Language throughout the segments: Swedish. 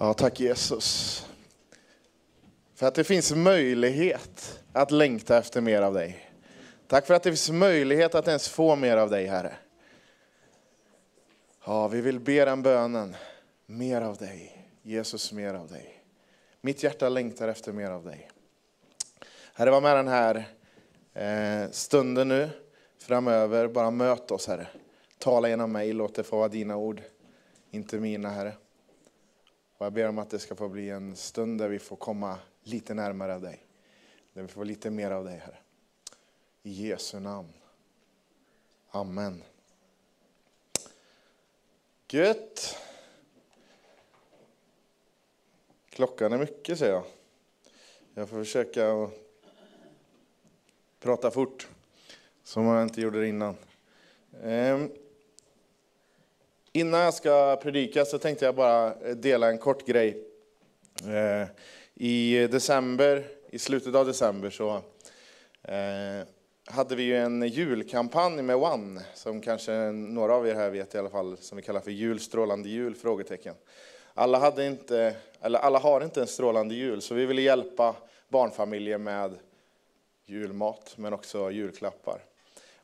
Ja, tack Jesus. För att det finns möjlighet att längta efter mer av dig. Tack för att det finns möjlighet att ens få mer av dig, Herre. Ja, vi vill be den bönen. Mer av dig. Jesus, mer av dig. Mitt hjärta längtar efter mer av dig. Herre, var med den här eh, stunden nu, framöver. Bara möt oss, Herre. Tala genom mig, låt det få vara dina ord, inte mina, Herre. Och jag ber om att det ska få bli en stund där vi får komma lite närmare av dig. Där vi får lite mer av dig, Herre. I Jesu namn. Amen. Gött. Klockan är mycket, säger jag. Jag får försöka att prata fort, som jag inte gjorde det innan. Ehm. Innan jag ska predika så tänkte jag bara eh, dela en kort grej. Eh, I december, i slutet av december så eh, hade vi ju en julkampanj med One, som kanske några av er här vet i alla fall, som vi kallar för jul, strålande jul? Frågetecken. Alla, hade inte, eller alla har inte en strålande jul, så vi ville hjälpa barnfamiljer med julmat, men också julklappar.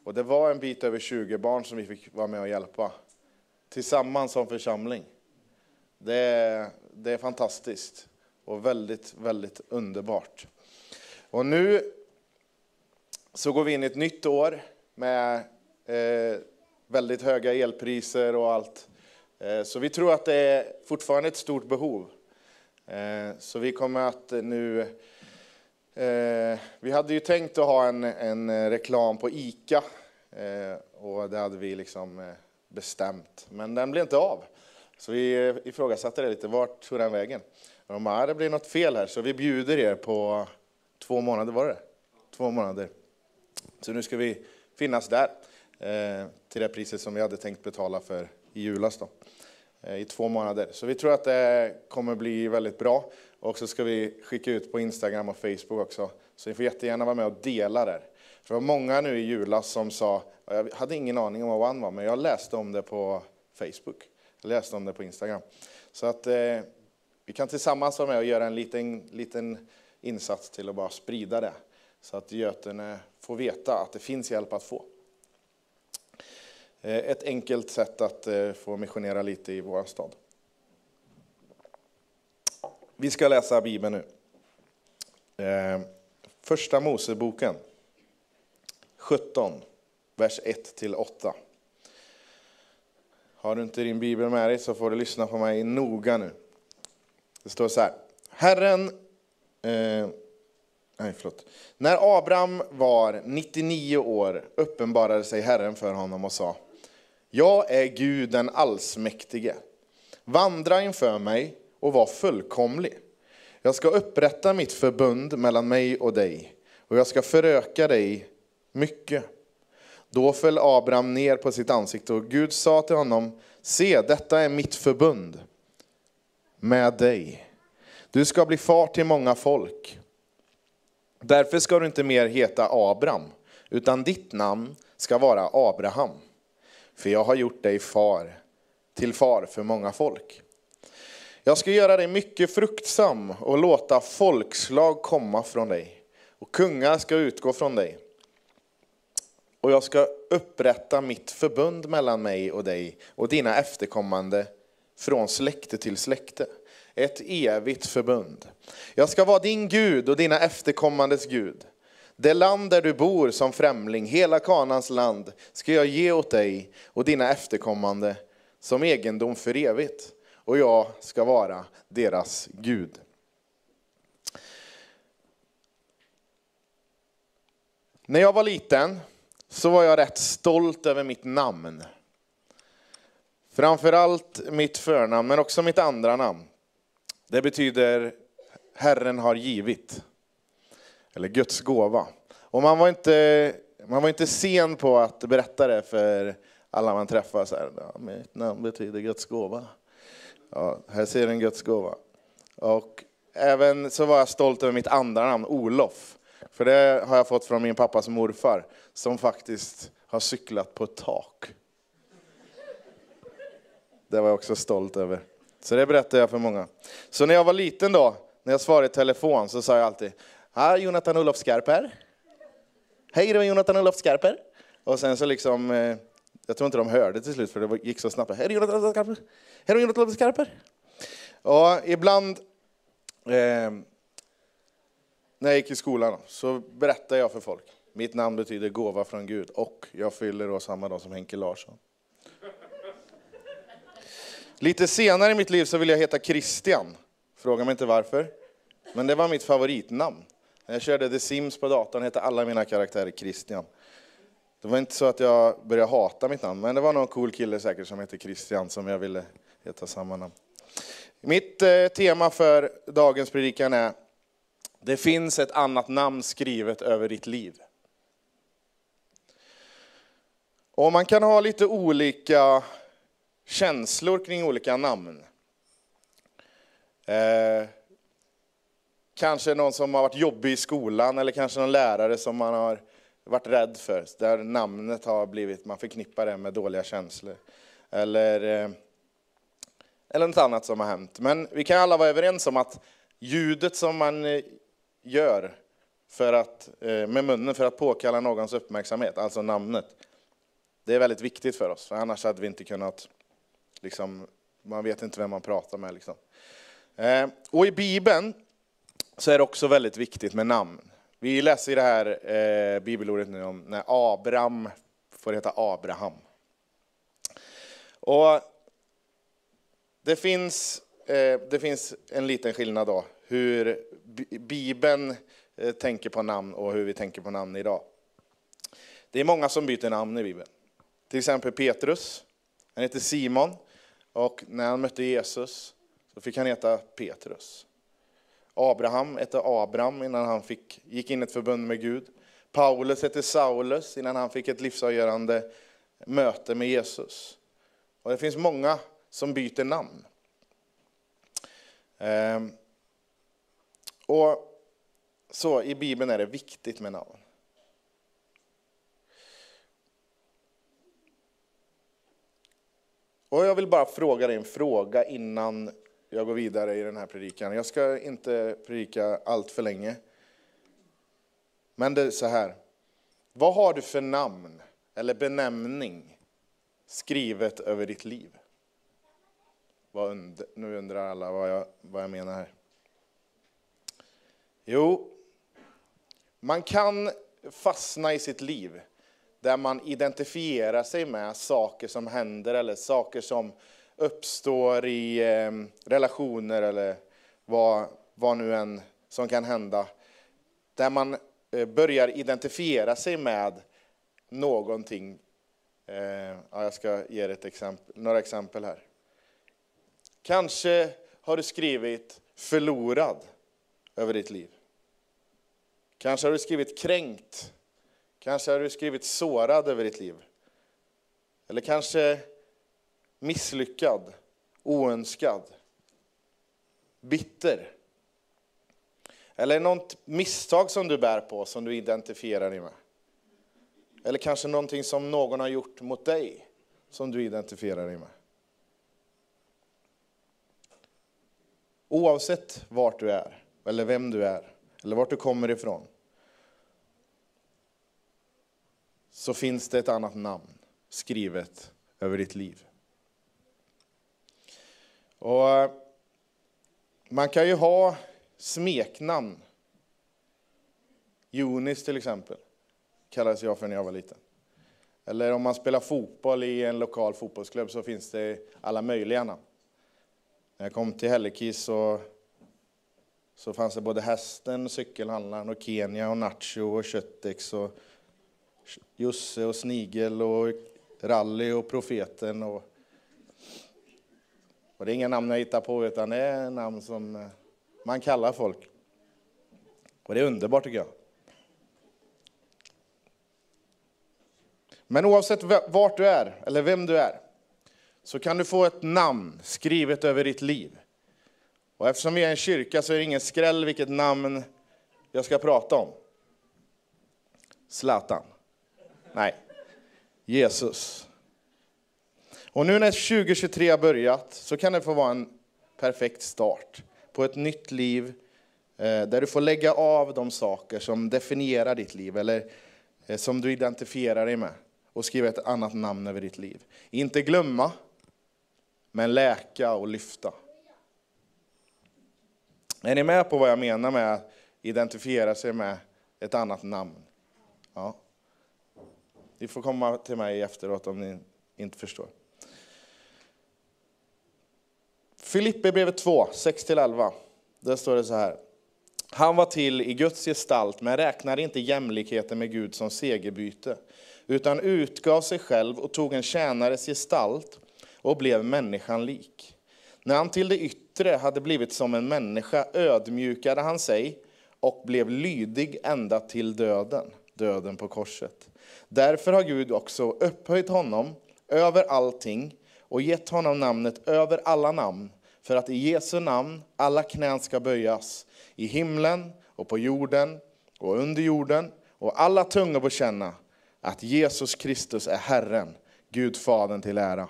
Och det var en bit över 20 barn som vi fick vara med och hjälpa tillsammans som församling. Det är, det är fantastiskt och väldigt, väldigt underbart. Och nu så går vi in i ett nytt år med eh, väldigt höga elpriser och allt. Eh, så vi tror att det är fortfarande ett stort behov. Eh, så vi kommer att nu... Eh, vi hade ju tänkt att ha en, en reklam på ICA. Eh, och det hade vi liksom eh, bestämt. Men den blev inte av. Så vi ifrågasatte det lite. Vart tog den vägen? Och de bara, det blir något fel här, så vi bjuder er på två månader, var det Två månader. Så nu ska vi finnas där eh, till det priset som vi hade tänkt betala för i julas då, eh, i två månader. Så vi tror att det kommer bli väldigt bra. Och så ska vi skicka ut på Instagram och Facebook också. Så ni får jättegärna vara med och dela där. För det var många nu i julas som sa, jag hade ingen aning om vad One var, men jag läste om det på Facebook. Jag läste om det på Instagram. Så att eh, vi kan tillsammans vara med och göra en liten, liten insats till att bara sprida det. Så att Götene får veta att det finns hjälp att få. Eh, ett enkelt sätt att eh, få missionera lite i vår stad. Vi ska läsa Bibeln nu. Eh, första Moseboken 17, vers 1-8. Har du inte din bibel med dig så får du lyssna på mig noga nu. Det står så här. Herren... Eh, nej, förlåt. När Abraham var 99 år uppenbarade sig Herren för honom och sa Jag är Gud den allsmäktige. Vandra inför mig och var fullkomlig. Jag ska upprätta mitt förbund mellan mig och dig och jag ska föröka dig mycket. Då föll Abraham ner på sitt ansikte och Gud sa till honom, se detta är mitt förbund med dig. Du ska bli far till många folk. Därför ska du inte mer heta Abraham, utan ditt namn ska vara Abraham. För jag har gjort dig far till far för många folk. Jag ska göra dig mycket fruktsam och låta folkslag komma från dig, och kungar ska utgå från dig och jag ska upprätta mitt förbund mellan mig och dig och dina efterkommande från släkte till släkte. Ett evigt förbund. Jag ska vara din Gud och dina efterkommandes Gud. Det land där du bor som främling, hela Kanans land, ska jag ge åt dig och dina efterkommande som egendom för evigt. Och jag ska vara deras Gud. När jag var liten så var jag rätt stolt över mitt namn. Framförallt mitt förnamn, men också mitt andra namn. Det betyder Herren har givit. Eller Guds gåva. Och man var inte, man var inte sen på att berätta det för alla man träffar. Så här, ja, mitt namn betyder Guds gåva. Ja, här ser du en Guds gåva. Och även så var jag stolt över mitt andra namn, Olof. För det har jag fått från min pappas morfar, som faktiskt har cyklat på ett tak. Det var jag också stolt över. Så det berättar jag för många. Så när jag var liten då, när jag svarade i telefon så sa jag alltid, Här Jonathan Olof Skarper. Hej det var Jonathan Olof Skarper. Och sen så liksom, eh, jag tror inte de hörde till slut för det gick så snabbt. Hej Jonathan Olof Skarper. Hej Jonathan Olof Skarper. Och ibland eh, när jag gick i skolan så berättade jag för folk. Mitt namn betyder gåva från Gud och jag fyller då samma dag som Henke Larsson. Lite senare i mitt liv så ville jag heta Christian. Fråga mig inte varför. Men det var mitt favoritnamn. När jag körde The Sims på datorn hette alla mina karaktärer Christian. Det var inte så att jag började hata mitt namn, men det var någon cool kille säkert som hette Christian som jag ville heta samma namn. Mitt eh, tema för dagens predikan är det finns ett annat namn skrivet över ditt liv. Och man kan ha lite olika känslor kring olika namn. Eh, kanske någon som har varit jobbig i skolan eller kanske någon lärare som man har varit rädd för. Där namnet har blivit, man förknippar det med dåliga känslor. Eller, eh, eller något annat som har hänt. Men vi kan alla vara överens om att ljudet som man eh, gör för att, eh, med munnen för att påkalla någons uppmärksamhet, alltså namnet, det är väldigt viktigt för oss. För annars hade vi inte kunnat Liksom, man vet inte vem man pratar med. Liksom. Eh, och i Bibeln så är det också väldigt viktigt med namn. Vi läser i det här eh, bibelordet nu om när Abraham får heta Abraham. Och det finns, eh, det finns en liten skillnad då, hur Bibeln eh, tänker på namn och hur vi tänker på namn idag. Det är många som byter namn i Bibeln. Till exempel Petrus, han heter Simon. Och när han mötte Jesus så fick han heta Petrus. Abraham hette Abraham innan han fick, gick in i ett förbund med Gud. Paulus hette Saulus innan han fick ett livsavgörande möte med Jesus. Och det finns många som byter namn. Ehm. Och så i Bibeln är det viktigt med namn. Och jag vill bara fråga dig en fråga innan jag går vidare i den här predikan. Jag ska inte predika allt för länge. Men det är så här. Vad har du för namn eller benämning skrivet över ditt liv? Nu undrar alla vad jag, vad jag menar här. Jo, man kan fastna i sitt liv där man identifierar sig med saker som händer eller saker som uppstår i eh, relationer eller vad, vad nu än som kan hända. Där man eh, börjar identifiera sig med någonting. Eh, ja, jag ska ge ett exempel, några exempel här. Kanske har du skrivit förlorad över ditt liv. Kanske har du skrivit kränkt Kanske har du skrivit sårad över ditt liv. Eller kanske misslyckad, oönskad, bitter. Eller något misstag som du bär på som du identifierar dig med. Eller kanske någonting som någon har gjort mot dig som du identifierar dig med. Oavsett vart du är, eller vem du är, eller vart du kommer ifrån, så finns det ett annat namn skrivet över ditt liv. Och eh, man kan ju ha smeknamn. Jonis till exempel, kallades jag för när jag var liten. Eller om man spelar fotboll i en lokal fotbollsklubb så finns det alla möjliga namn. När jag kom till Hällekis så, så fanns det både hästen, cykelhandlaren, och Kenya, och Nacho och Köttex och Jusse och Snigel och Rally och Profeten. Och, och det är inga namn jag hittar på, utan det är namn som eh, man kallar folk. Och det är underbart tycker jag. Men oavsett vart du är, eller vem du är, så kan du få ett namn skrivet över ditt liv. Och eftersom vi är en kyrka så är det ingen skräll vilket namn jag ska prata om. Zlatan. Nej, Jesus. Och nu när 2023 har börjat så kan det få vara en perfekt start på ett nytt liv eh, där du får lägga av de saker som definierar ditt liv eller eh, som du identifierar dig med och skriva ett annat namn över ditt liv. Inte glömma, men läka och lyfta. Är ni med på vad jag menar med att identifiera sig med ett annat namn? Ja. Ni får komma till mig efteråt om ni inte förstår. Filippe brevet 2, 6-11. Där står det så här. Han var till i Guds gestalt, men räknade inte jämlikheten med Gud som segerbyte, utan utgav sig själv och tog en tjänares gestalt och blev människan lik. När han till det yttre hade blivit som en människa ödmjukade han sig och blev lydig ända till döden, döden på korset. Därför har Gud också upphöjt honom över allting och gett honom namnet över alla namn, för att i Jesu namn alla knän ska böjas, i himlen och på jorden och under jorden, och alla tungor bekänna att Jesus Kristus är Herren, Gud Fadern till ära.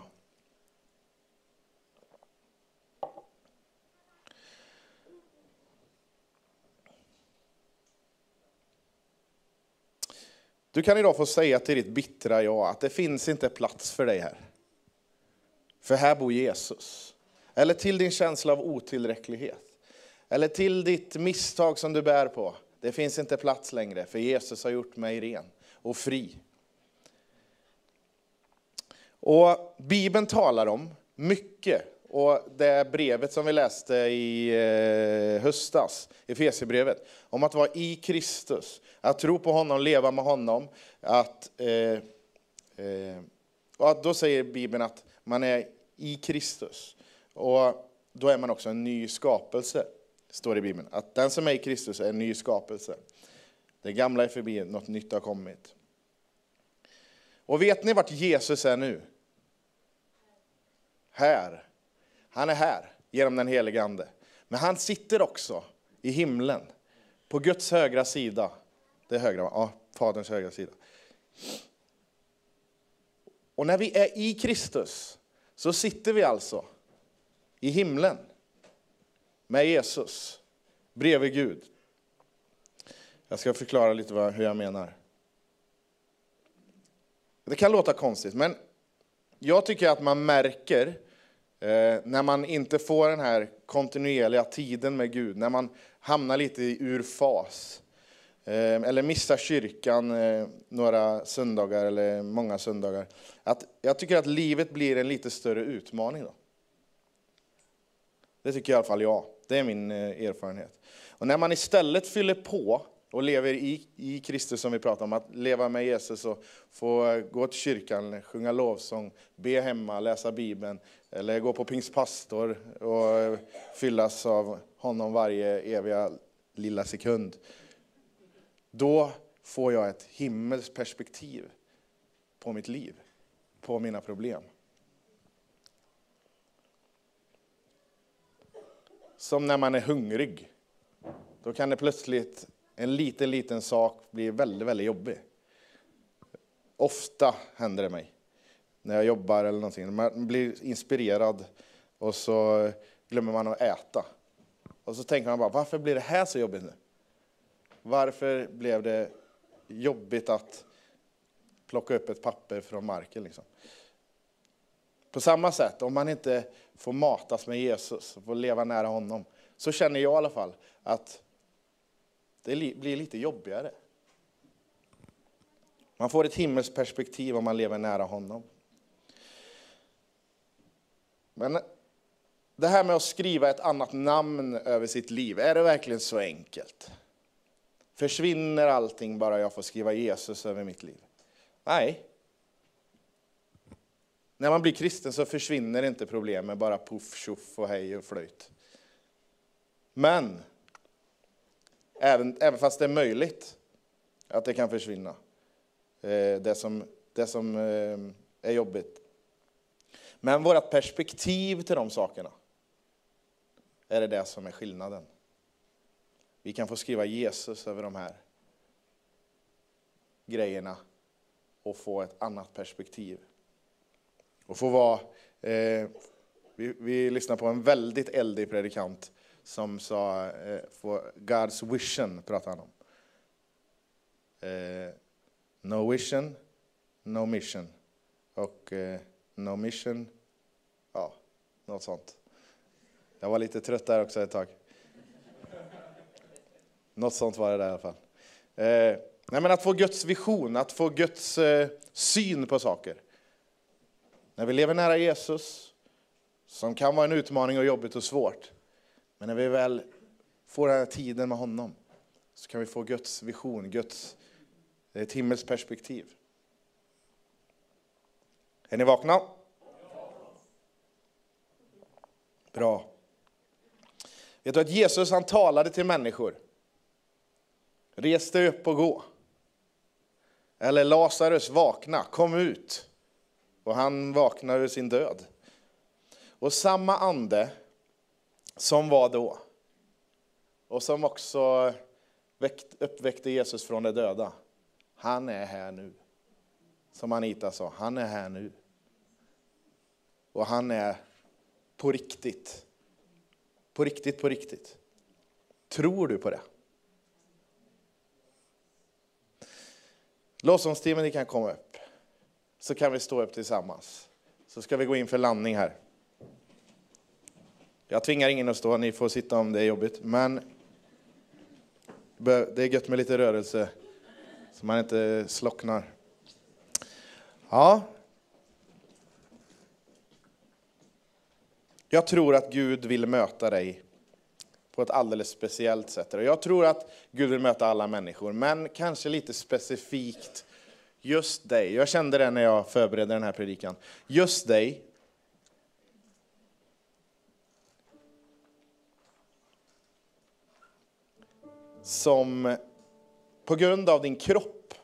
Du kan idag få säga till ditt bittra jag att det finns inte plats för dig här. För här bor Jesus. Eller till din känsla av otillräcklighet. Eller till ditt misstag som du bär på. Det finns inte plats längre, för Jesus har gjort mig ren och fri. Och Bibeln talar om mycket. Och det brevet som vi läste i eh, höstas, Efesierbrevet, om att vara i Kristus, att tro på honom, leva med honom. Att, eh, eh, och att då säger Bibeln att man är i Kristus. Och då är man också en ny skapelse, står det i Bibeln. Att den som är i Kristus är en ny skapelse. Det gamla är förbi, något nytt har kommit. Och vet ni vart Jesus är nu? Här. Han är här genom den helige Ande. Men han sitter också i himlen, på Guds högra sida. Det är högra, ja, Faderns högra sida. Och när vi är i Kristus så sitter vi alltså i himlen med Jesus, bredvid Gud. Jag ska förklara lite vad, hur jag menar. Det kan låta konstigt, men jag tycker att man märker Eh, när man inte får den här kontinuerliga tiden med Gud, när man hamnar lite ur fas. Eh, eller missar kyrkan eh, några söndagar eller många söndagar. Att jag tycker att livet blir en lite större utmaning då. Det tycker i alla fall jag. Det är min eh, erfarenhet. Och när man istället fyller på och lever i, i Kristus som vi pratar om, att leva med Jesus och få gå till kyrkan, sjunga lovsång, be hemma, läsa Bibeln, eller gå på pingstpastor och fyllas av honom varje eviga lilla sekund. Då får jag ett himmelskt perspektiv på mitt liv, på mina problem. Som när man är hungrig. Då kan det plötsligt, en liten, liten sak blir väldigt, väldigt jobbig. Ofta händer det mig när jag jobbar eller någonting. Man blir inspirerad och så glömmer man att äta. Och så tänker man bara, varför blir det här så jobbigt nu? Varför blev det jobbigt att plocka upp ett papper från marken? Liksom? På samma sätt, om man inte får matas med Jesus, får leva nära honom, så känner jag i alla fall att det blir lite jobbigare. Man får ett himmelsperspektiv om man lever nära honom. Men det här med att skriva ett annat namn över sitt liv, är det verkligen så enkelt? Försvinner allting bara jag får skriva Jesus över mitt liv? Nej. När man blir kristen så försvinner inte problemen bara puff, tjoff och hej och flöjt. Men, även, även fast det är möjligt att det kan försvinna, eh, det som, det som eh, är jobbigt. Men vårt perspektiv till de sakerna, är det det som är skillnaden. Vi kan få skriva Jesus över de här grejerna och få ett annat perspektiv. Och få vara, eh, Vi, vi lyssnar på en väldigt eldig predikant som sa, eh, for God's vision pratade han om. Eh, no vision, no mission. Och eh, no mission, ja, något sånt. Jag var lite trött där också ett tag. Något sånt var det där i alla fall. Eh, nej men att få Guds vision, att få Guds eh, syn på saker. När vi lever nära Jesus, som kan vara en utmaning och jobbigt och svårt, men när vi väl får den här tiden med honom, så kan vi få Guds vision, Guds eh, ett himmelskt perspektiv. Är ni vakna? Bra. Vet du att Jesus han talade till människor? Res dig upp och gå. Eller Lazarus vakna, kom ut. Och han vaknar ur sin död. Och samma ande som var då och som också uppväckte Jesus från de döda. Han är här nu. Som Anita sa, han är här nu. Och han är på riktigt. På riktigt, på riktigt. Tror du på det? Lovsångsteamet ni kan komma upp. Så kan vi stå upp tillsammans. Så ska vi gå in för landning här. Jag tvingar ingen att stå, ni får sitta om det är jobbigt. Men det är gött med lite rörelse så man inte slocknar. Ja. Jag tror att Gud vill möta dig på ett alldeles speciellt sätt. Jag tror att Gud vill möta alla människor, men kanske lite specifikt just dig. Jag kände det när jag förberedde den här predikan. Just dig. Som på grund av din kropp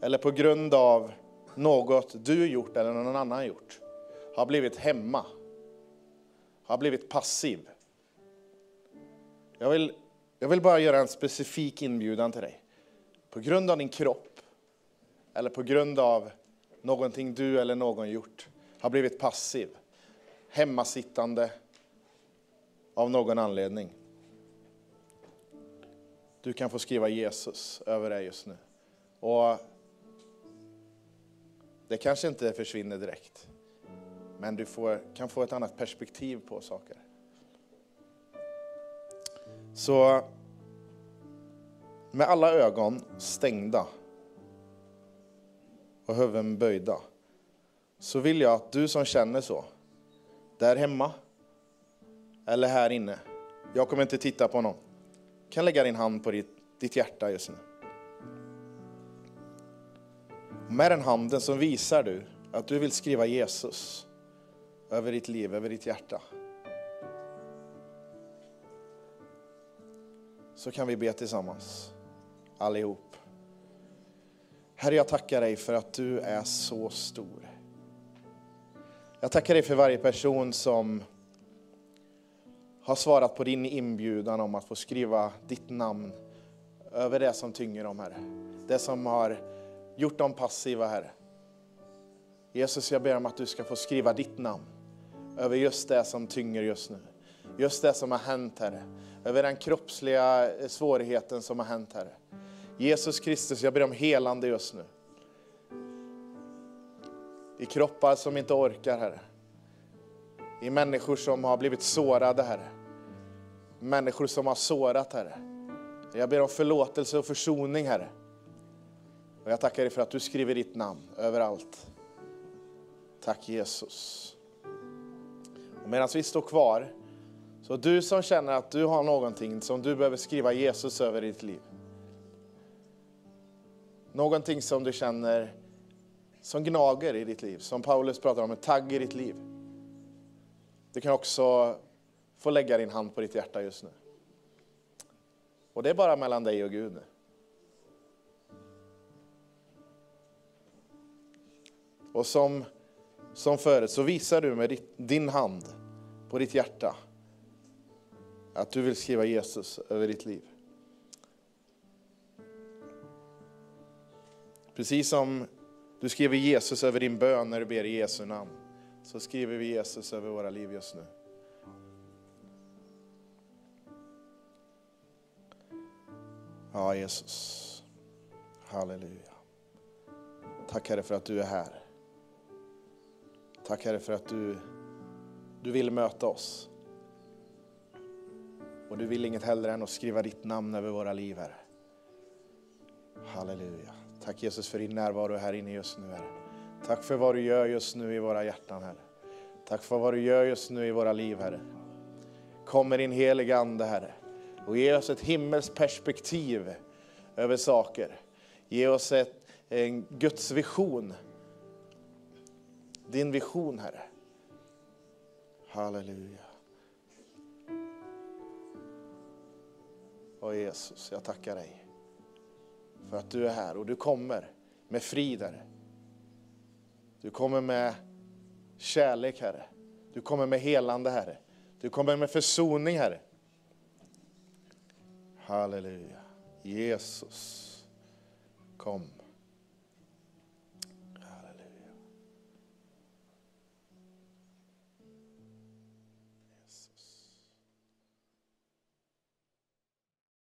eller på grund av något du gjort eller någon annan gjort har blivit hemma, har blivit passiv. Jag vill, jag vill bara göra en specifik inbjudan till dig. På grund av din kropp eller på grund av någonting du eller någon gjort har blivit passiv, hemmasittande av någon anledning. Du kan få skriva Jesus över dig just nu. Och det kanske inte försvinner direkt. Men du får, kan få ett annat perspektiv på saker. Så med alla ögon stängda och huvuden böjda så vill jag att du som känner så, där hemma eller här inne, jag kommer inte titta på någon, kan lägga din hand på ditt, ditt hjärta just nu. Med den handen så visar du att du vill skriva Jesus över ditt liv, över ditt hjärta. Så kan vi be tillsammans, allihop. Herre, jag tackar dig för att du är så stor. Jag tackar dig för varje person som har svarat på din inbjudan om att få skriva ditt namn över det som tynger dem, Herre. Det som har gjort dem passiva, Herre. Jesus, jag ber om att du ska få skriva ditt namn över just det som tynger just nu. Just det som har hänt, Herre. Över den kroppsliga eh, svårigheten som har hänt, Herre. Jesus Kristus, jag ber om helande just nu. I kroppar som inte orkar, Herre. I människor som har blivit sårade, Herre. Människor som har sårat, Herre. Jag ber om förlåtelse och försoning, Herre. Och jag tackar dig för att du skriver ditt namn överallt. Tack Jesus. Och medan vi står kvar, så du som känner att du har någonting som du behöver skriva Jesus över i ditt liv. Någonting som du känner som gnager i ditt liv, som Paulus pratar om, en tagg i ditt liv. Du kan också få lägga din hand på ditt hjärta just nu. Och det är bara mellan dig och Gud nu. Och som, som förut så visar du med ditt, din hand på ditt hjärta att du vill skriva Jesus över ditt liv. Precis som du skriver Jesus över din bön när du ber i Jesu namn, så skriver vi Jesus över våra liv just nu. Ja, Jesus. Halleluja. Tack Herre för att du är här. Tack Herre för att du, du vill möta oss. Och du vill inget hellre än att skriva ditt namn över våra liv Herre. Halleluja. Tack Jesus för din närvaro här inne just nu Herre. Tack för vad du gör just nu i våra hjärtan Herre. Tack för vad du gör just nu i våra liv Herre. Kom med din heliga Ande Herre och ge oss ett himmelskt perspektiv över saker. Ge oss ett, en Guds vision. Din vision Herre. Halleluja. Och Jesus, jag tackar dig för att du är här och du kommer med frid Herre. Du kommer med kärlek Herre. Du kommer med helande Herre. Du kommer med försoning Herre. Halleluja. Jesus, kom.